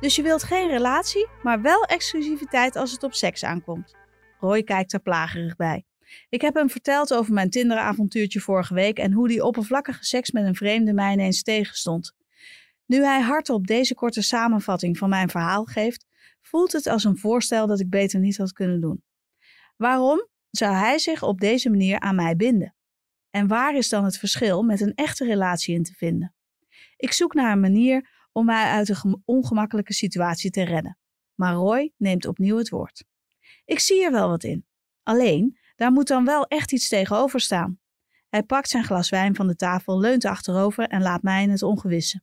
Dus je wilt geen relatie, maar wel exclusiviteit als het op seks aankomt. Roy kijkt er plagerig bij. Ik heb hem verteld over mijn Tinder-avontuurtje vorige week en hoe die oppervlakkige seks met een vreemde mij ineens tegenstond. Nu hij hardop deze korte samenvatting van mijn verhaal geeft, voelt het als een voorstel dat ik beter niet had kunnen doen. Waarom zou hij zich op deze manier aan mij binden? En waar is dan het verschil met een echte relatie in te vinden? Ik zoek naar een manier om mij uit een ongemakkelijke situatie te redden. Maar Roy neemt opnieuw het woord. Ik zie er wel wat in. Alleen, daar moet dan wel echt iets tegenover staan. Hij pakt zijn glas wijn van de tafel, leunt achterover en laat mij in het ongewisse.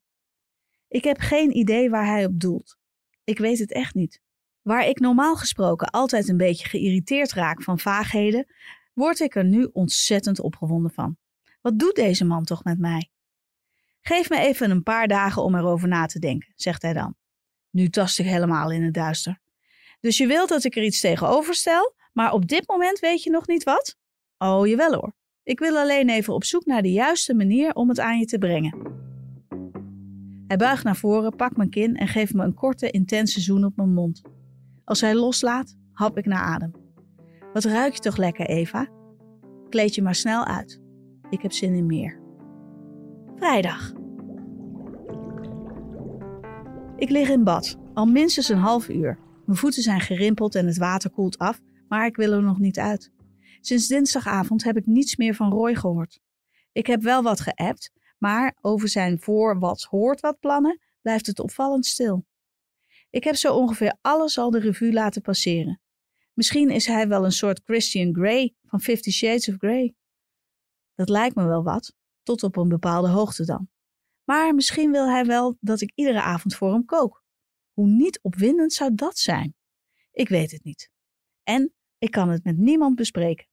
Ik heb geen idee waar hij op doelt. Ik weet het echt niet. Waar ik normaal gesproken altijd een beetje geïrriteerd raak van vaagheden, word ik er nu ontzettend opgewonden van. Wat doet deze man toch met mij? Geef me even een paar dagen om erover na te denken, zegt hij dan. Nu tast ik helemaal in het duister. Dus je wilt dat ik er iets tegenover stel, maar op dit moment weet je nog niet wat? Oh, jawel hoor. Ik wil alleen even op zoek naar de juiste manier om het aan je te brengen. Hij buigt naar voren, pakt mijn kin en geeft me een korte, intense zoen op mijn mond. Als hij loslaat, hap ik naar adem. Wat ruik je toch lekker, Eva? Kleed je maar snel uit. Ik heb zin in meer. Vrijdag. Ik lig in bad, al minstens een half uur. Mijn voeten zijn gerimpeld en het water koelt af, maar ik wil er nog niet uit. Sinds dinsdagavond heb ik niets meer van Roy gehoord. Ik heb wel wat geappt, maar over zijn voor wat hoort wat plannen blijft het opvallend stil. Ik heb zo ongeveer alles al de revue laten passeren. Misschien is hij wel een soort Christian Grey van Fifty Shades of Grey. Dat lijkt me wel wat, tot op een bepaalde hoogte dan. Maar misschien wil hij wel dat ik iedere avond voor hem kook. Hoe niet opwindend zou dat zijn? Ik weet het niet. En ik kan het met niemand bespreken.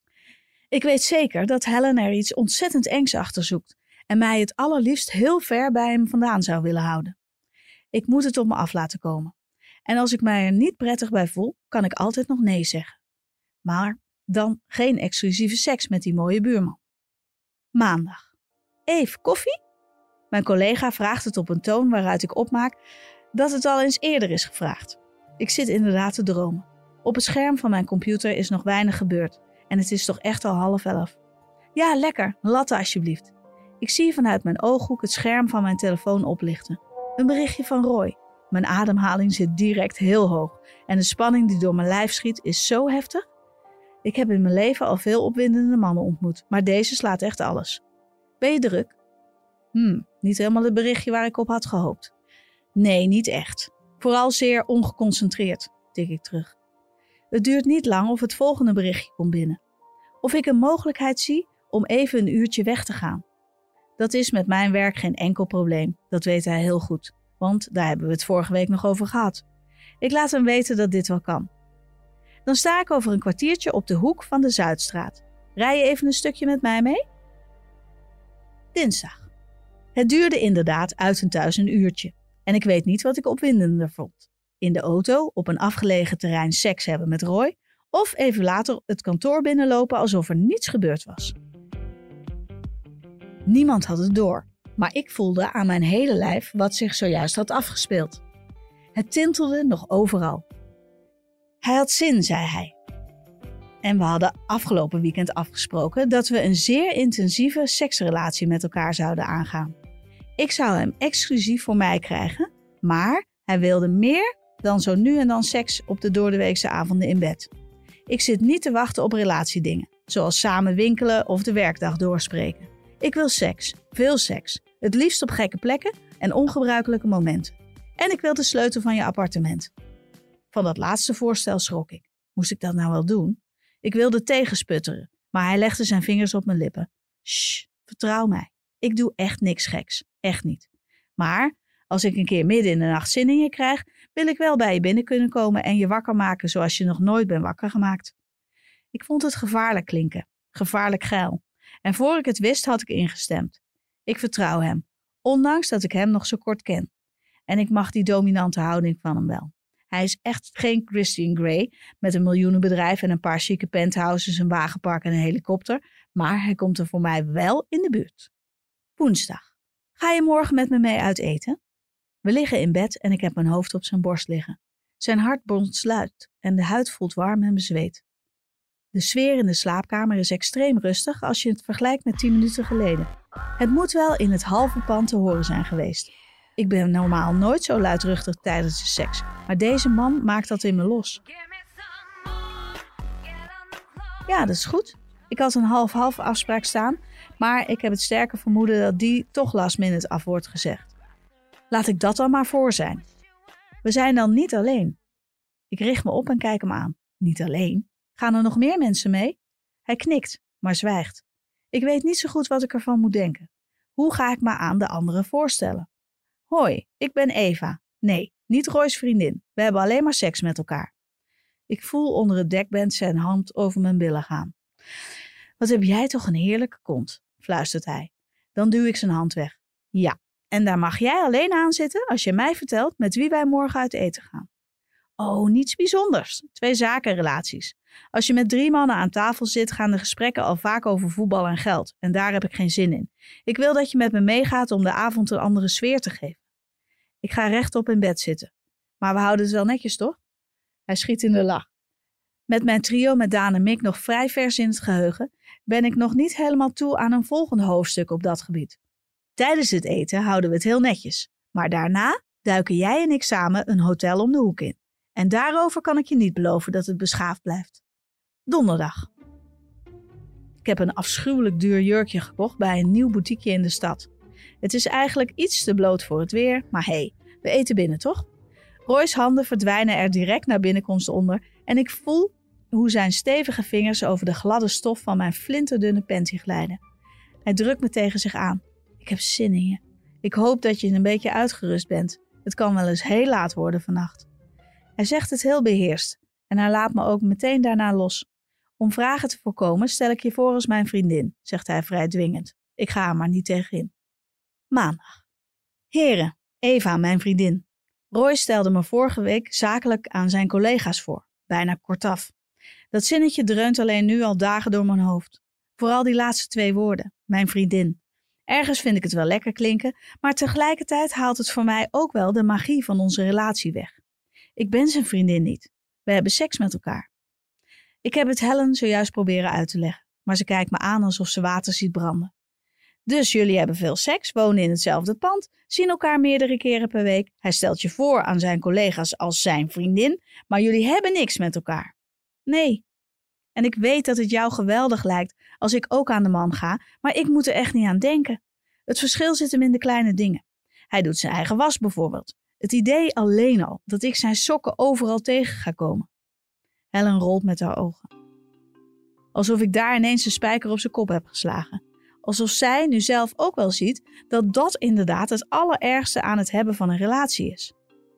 Ik weet zeker dat Helen er iets ontzettend engs achter zoekt en mij het allerliefst heel ver bij hem vandaan zou willen houden. Ik moet het op me af laten komen. En als ik mij er niet prettig bij voel, kan ik altijd nog nee zeggen. Maar dan geen exclusieve seks met die mooie buurman. Maandag. Eve, koffie? Mijn collega vraagt het op een toon waaruit ik opmaak dat het al eens eerder is gevraagd. Ik zit inderdaad te dromen. Op het scherm van mijn computer is nog weinig gebeurd en het is toch echt al half elf. Ja, lekker, latte alsjeblieft. Ik zie vanuit mijn ooghoek het scherm van mijn telefoon oplichten. Een berichtje van Roy. Mijn ademhaling zit direct heel hoog en de spanning die door mijn lijf schiet is zo heftig. Ik heb in mijn leven al veel opwindende mannen ontmoet, maar deze slaat echt alles. Ben je druk? Hmm, niet helemaal het berichtje waar ik op had gehoopt. Nee, niet echt. Vooral zeer ongeconcentreerd, tik ik terug. Het duurt niet lang of het volgende berichtje komt binnen. Of ik een mogelijkheid zie om even een uurtje weg te gaan. Dat is met mijn werk geen enkel probleem, dat weet hij heel goed, want daar hebben we het vorige week nog over gehad. Ik laat hem weten dat dit wel kan. Dan sta ik over een kwartiertje op de hoek van de Zuidstraat. Rij je even een stukje met mij mee? Dinsdag. Het duurde inderdaad uit en thuis een uurtje. En ik weet niet wat ik opwindender vond. In de auto op een afgelegen terrein seks hebben met Roy, of even later het kantoor binnenlopen alsof er niets gebeurd was. Niemand had het door, maar ik voelde aan mijn hele lijf wat zich zojuist had afgespeeld. Het tintelde nog overal. Hij had zin, zei hij. En we hadden afgelopen weekend afgesproken dat we een zeer intensieve seksrelatie met elkaar zouden aangaan. Ik zou hem exclusief voor mij krijgen, maar hij wilde meer dan zo nu en dan seks op de doordeweekse avonden in bed. Ik zit niet te wachten op relatiedingen, zoals samen winkelen of de werkdag doorspreken. Ik wil seks, veel seks, het liefst op gekke plekken en ongebruikelijke momenten. En ik wil de sleutel van je appartement. Van dat laatste voorstel schrok ik. Moest ik dat nou wel doen? Ik wilde tegensputteren, maar hij legde zijn vingers op mijn lippen. Shh, vertrouw mij. Ik doe echt niks geks. Echt niet. Maar als ik een keer midden in de nacht zin in je krijg, wil ik wel bij je binnen kunnen komen en je wakker maken zoals je nog nooit bent wakker gemaakt. Ik vond het gevaarlijk klinken, gevaarlijk geil. En voor ik het wist, had ik ingestemd. Ik vertrouw hem, ondanks dat ik hem nog zo kort ken. En ik mag die dominante houding van hem wel. Hij is echt geen Christian Grey met een miljoenenbedrijf en een paar chique penthouses, een wagenpark en een helikopter, maar hij komt er voor mij wel in de buurt. Woensdag. Ga je morgen met me mee uit eten? We liggen in bed en ik heb mijn hoofd op zijn borst liggen. Zijn hart bondsluit en de huid voelt warm en bezweet. De sfeer in de slaapkamer is extreem rustig als je het vergelijkt met tien minuten geleden. Het moet wel in het halve pand te horen zijn geweest. Ik ben normaal nooit zo luidruchtig tijdens de seks, maar deze man maakt dat in me los. Ja, dat is goed. Ik had een half-half afspraak staan, maar ik heb het sterke vermoeden dat die toch last minute af wordt gezegd. Laat ik dat dan maar voor zijn. We zijn dan niet alleen. Ik richt me op en kijk hem aan. Niet alleen. Gaan er nog meer mensen mee? Hij knikt, maar zwijgt. Ik weet niet zo goed wat ik ervan moet denken. Hoe ga ik me aan de anderen voorstellen? Hoi, ik ben Eva. Nee, niet Roy's vriendin. We hebben alleen maar seks met elkaar. Ik voel onder het dekbed zijn hand over mijn billen gaan. Wat heb jij toch een heerlijke kont, fluistert hij. Dan duw ik zijn hand weg. Ja, en daar mag jij alleen aan zitten als je mij vertelt met wie wij morgen uit eten gaan. Oh, niets bijzonders. Twee zakenrelaties. Als je met drie mannen aan tafel zit, gaan de gesprekken al vaak over voetbal en geld. En daar heb ik geen zin in. Ik wil dat je met me meegaat om de avond een andere sfeer te geven. Ik ga rechtop in bed zitten. Maar we houden het wel netjes, toch? Hij schiet in de lach. Met mijn trio met Daan en Mick nog vrij vers in het geheugen, ben ik nog niet helemaal toe aan een volgende hoofdstuk op dat gebied. Tijdens het eten houden we het heel netjes, maar daarna duiken jij en ik samen een hotel om de hoek in. En daarover kan ik je niet beloven dat het beschaafd blijft. Donderdag. Ik heb een afschuwelijk duur jurkje gekocht bij een nieuw boutiqueje in de stad. Het is eigenlijk iets te bloot voor het weer, maar hé, hey, we eten binnen toch? Roy's handen verdwijnen er direct naar binnenkomst onder en ik voel hoe zijn stevige vingers over de gladde stof van mijn flinterdunne panty glijden. Hij drukt me tegen zich aan. Ik heb zin in je. Ik hoop dat je een beetje uitgerust bent. Het kan wel eens heel laat worden vannacht. Hij zegt het heel beheerst en hij laat me ook meteen daarna los. Om vragen te voorkomen stel ik je voor als mijn vriendin, zegt hij vrij dwingend. Ik ga er maar niet tegenin. Maandag. Heren, Eva, mijn vriendin. Roy stelde me vorige week zakelijk aan zijn collega's voor, bijna kortaf. Dat zinnetje dreunt alleen nu al dagen door mijn hoofd. Vooral die laatste twee woorden, mijn vriendin. Ergens vind ik het wel lekker klinken, maar tegelijkertijd haalt het voor mij ook wel de magie van onze relatie weg. Ik ben zijn vriendin niet. We hebben seks met elkaar. Ik heb het Helen zojuist proberen uit te leggen, maar ze kijkt me aan alsof ze water ziet branden. Dus jullie hebben veel seks, wonen in hetzelfde pand, zien elkaar meerdere keren per week. Hij stelt je voor aan zijn collega's als zijn vriendin, maar jullie hebben niks met elkaar. Nee. En ik weet dat het jou geweldig lijkt als ik ook aan de man ga, maar ik moet er echt niet aan denken. Het verschil zit hem in de kleine dingen. Hij doet zijn eigen was bijvoorbeeld. Het idee alleen al dat ik zijn sokken overal tegen ga komen. Helen rolt met haar ogen. Alsof ik daar ineens een spijker op zijn kop heb geslagen. Alsof zij nu zelf ook wel ziet dat dat inderdaad het allerergste aan het hebben van een relatie is.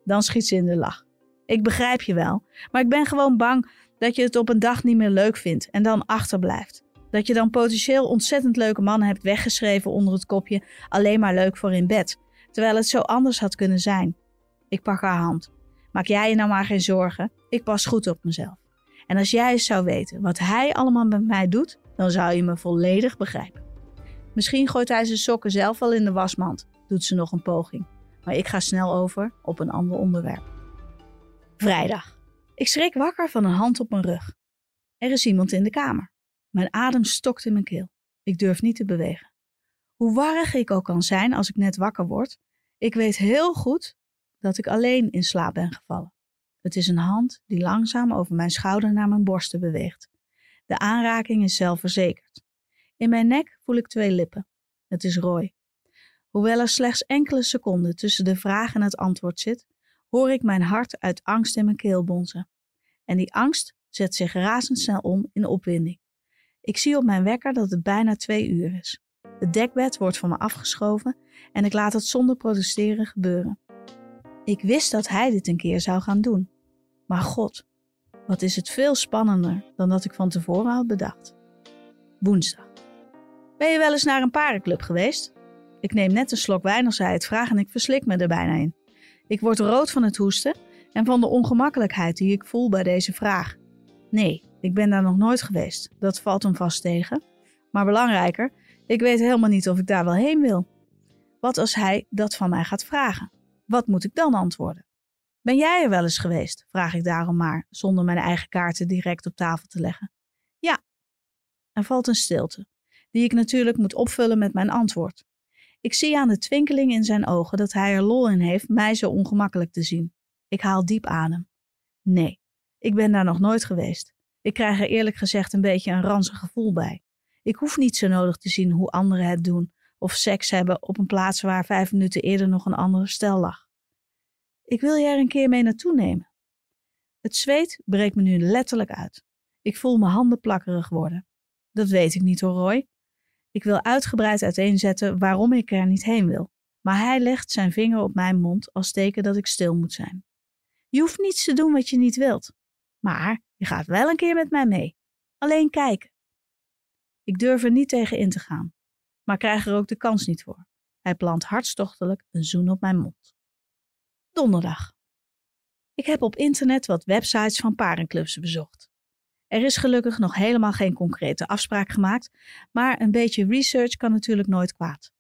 Dan schiet ze in de lach. Ik begrijp je wel, maar ik ben gewoon bang dat je het op een dag niet meer leuk vindt en dan achterblijft. Dat je dan potentieel ontzettend leuke mannen hebt weggeschreven onder het kopje alleen maar leuk voor in bed, terwijl het zo anders had kunnen zijn. Ik pak haar hand. Maak jij je nou maar geen zorgen, ik pas goed op mezelf. En als jij eens zou weten wat hij allemaal met mij doet, dan zou je me volledig begrijpen. Misschien gooit hij zijn sokken zelf wel in de wasmand, doet ze nog een poging. Maar ik ga snel over op een ander onderwerp. Vrijdag. Ik schrik wakker van een hand op mijn rug. Er is iemand in de kamer. Mijn adem stokt in mijn keel. Ik durf niet te bewegen. Hoe warrig ik ook kan zijn als ik net wakker word, ik weet heel goed dat ik alleen in slaap ben gevallen. Het is een hand die langzaam over mijn schouder naar mijn borsten beweegt. De aanraking is zelfverzekerd. In mijn nek voel ik twee lippen. Het is Roy. Hoewel er slechts enkele seconden tussen de vraag en het antwoord zit, hoor ik mijn hart uit angst in mijn keel bonzen. En die angst zet zich razendsnel om in opwinding. Ik zie op mijn wekker dat het bijna twee uur is. Het dekbed wordt van me afgeschoven en ik laat het zonder protesteren gebeuren. Ik wist dat hij dit een keer zou gaan doen. Maar god, wat is het veel spannender dan dat ik van tevoren had bedacht. Woensdag. Ben je wel eens naar een parenclub geweest? Ik neem net een slok wijn als hij het vraagt en ik verslik me er bijna in. Ik word rood van het hoesten en van de ongemakkelijkheid die ik voel bij deze vraag. Nee, ik ben daar nog nooit geweest. Dat valt hem vast tegen. Maar belangrijker, ik weet helemaal niet of ik daar wel heen wil. Wat als hij dat van mij gaat vragen? Wat moet ik dan antwoorden? Ben jij er wel eens geweest? Vraag ik daarom maar, zonder mijn eigen kaarten direct op tafel te leggen. Ja. Er valt een stilte, die ik natuurlijk moet opvullen met mijn antwoord. Ik zie aan de twinkeling in zijn ogen dat hij er lol in heeft mij zo ongemakkelijk te zien. Ik haal diep adem. Nee, ik ben daar nog nooit geweest. Ik krijg er eerlijk gezegd een beetje een ranzig gevoel bij. Ik hoef niet zo nodig te zien hoe anderen het doen of seks hebben op een plaats waar vijf minuten eerder nog een andere stel lag. Ik wil je er een keer mee naartoe nemen. Het zweet breekt me nu letterlijk uit. Ik voel mijn handen plakkerig worden. Dat weet ik niet hoor, Roy. Ik wil uitgebreid uiteenzetten waarom ik er niet heen wil, maar hij legt zijn vinger op mijn mond als teken dat ik stil moet zijn. Je hoeft niets te doen wat je niet wilt, maar je gaat wel een keer met mij mee. Alleen kijken. Ik durf er niet tegen in te gaan, maar krijg er ook de kans niet voor. Hij plant hartstochtelijk een zoen op mijn mond. Donderdag. Ik heb op internet wat websites van parenclubs bezocht. Er is gelukkig nog helemaal geen concrete afspraak gemaakt, maar een beetje research kan natuurlijk nooit kwaad.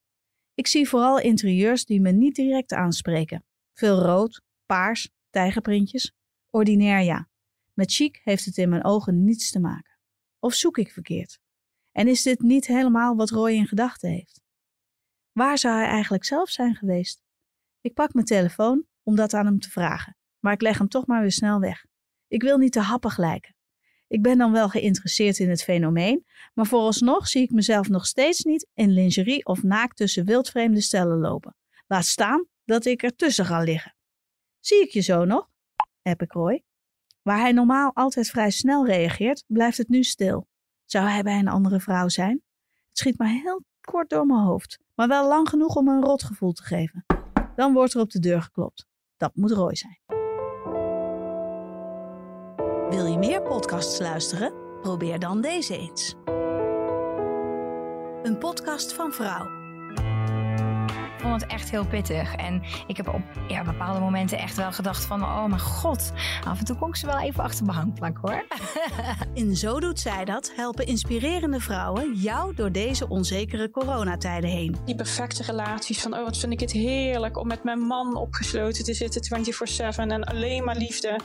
Ik zie vooral interieurs die me niet direct aanspreken. Veel rood, paars, tijgerprintjes. Ordinair ja. Met chic heeft het in mijn ogen niets te maken. Of zoek ik verkeerd? En is dit niet helemaal wat Roy in gedachten heeft? Waar zou hij eigenlijk zelf zijn geweest? Ik pak mijn telefoon om dat aan hem te vragen, maar ik leg hem toch maar weer snel weg. Ik wil niet te happig lijken. Ik ben dan wel geïnteresseerd in het fenomeen, maar vooralsnog zie ik mezelf nog steeds niet in lingerie of naakt tussen wildvreemde stellen lopen. Laat staan dat ik ertussen ga liggen. Zie ik je zo nog? heb ik Roy. Waar hij normaal altijd vrij snel reageert, blijft het nu stil. Zou hij bij een andere vrouw zijn? Het schiet maar heel kort door mijn hoofd, maar wel lang genoeg om een rotgevoel te geven. Dan wordt er op de deur geklopt. Dat moet Roy zijn. Je meer podcasts luisteren? Probeer dan deze eens. Een podcast van Vrouw. Ik vond het echt heel pittig. En ik heb op ja, bepaalde momenten echt wel gedacht van... oh mijn god, af en toe kom ik ze wel even achter mijn hangplank hoor. In Zo Doet Zij Dat helpen inspirerende vrouwen jou door deze onzekere coronatijden heen. Die perfecte relaties van, oh wat vind ik het heerlijk om met mijn man opgesloten te zitten 24-7 en alleen maar liefde.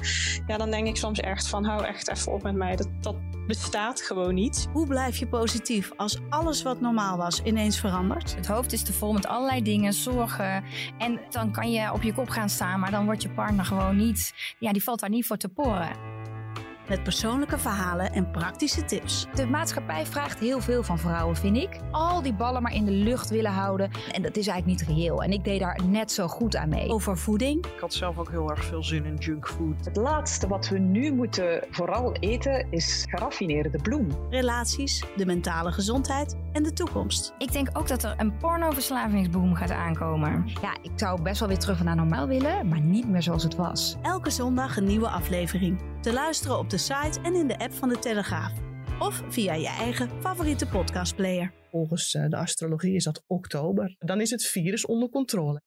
Ja, dan denk ik soms echt van, hou echt even op met mij. Dat, dat bestaat gewoon niet. Hoe blijf je positief als alles wat normaal was ineens verandert? Het hoofd is te vol met allerlei dingen, zorgen. En dan kan je op je kop gaan staan, maar dan wordt je partner gewoon niet... Ja, die valt daar niet voor te poren. Met persoonlijke verhalen en praktische tips. De maatschappij vraagt heel veel van vrouwen, vind ik. Al die ballen maar in de lucht willen houden. En dat is eigenlijk niet reëel. En ik deed daar net zo goed aan mee. Over voeding. Ik had zelf ook heel erg veel zin in junkfood. Het laatste wat we nu moeten vooral eten is geraffineerde bloem. Relaties, de mentale gezondheid en de toekomst. Ik denk ook dat er een pornoverslavingsboom gaat aankomen. Ja, ik zou best wel weer terug naar normaal willen, maar niet meer zoals het was. Elke zondag een nieuwe aflevering. Te luisteren op de site en in de app van de Telegraaf. Of via je eigen favoriete podcastplayer. Volgens eh, de astrologie is dat oktober. Dan is het virus onder controle.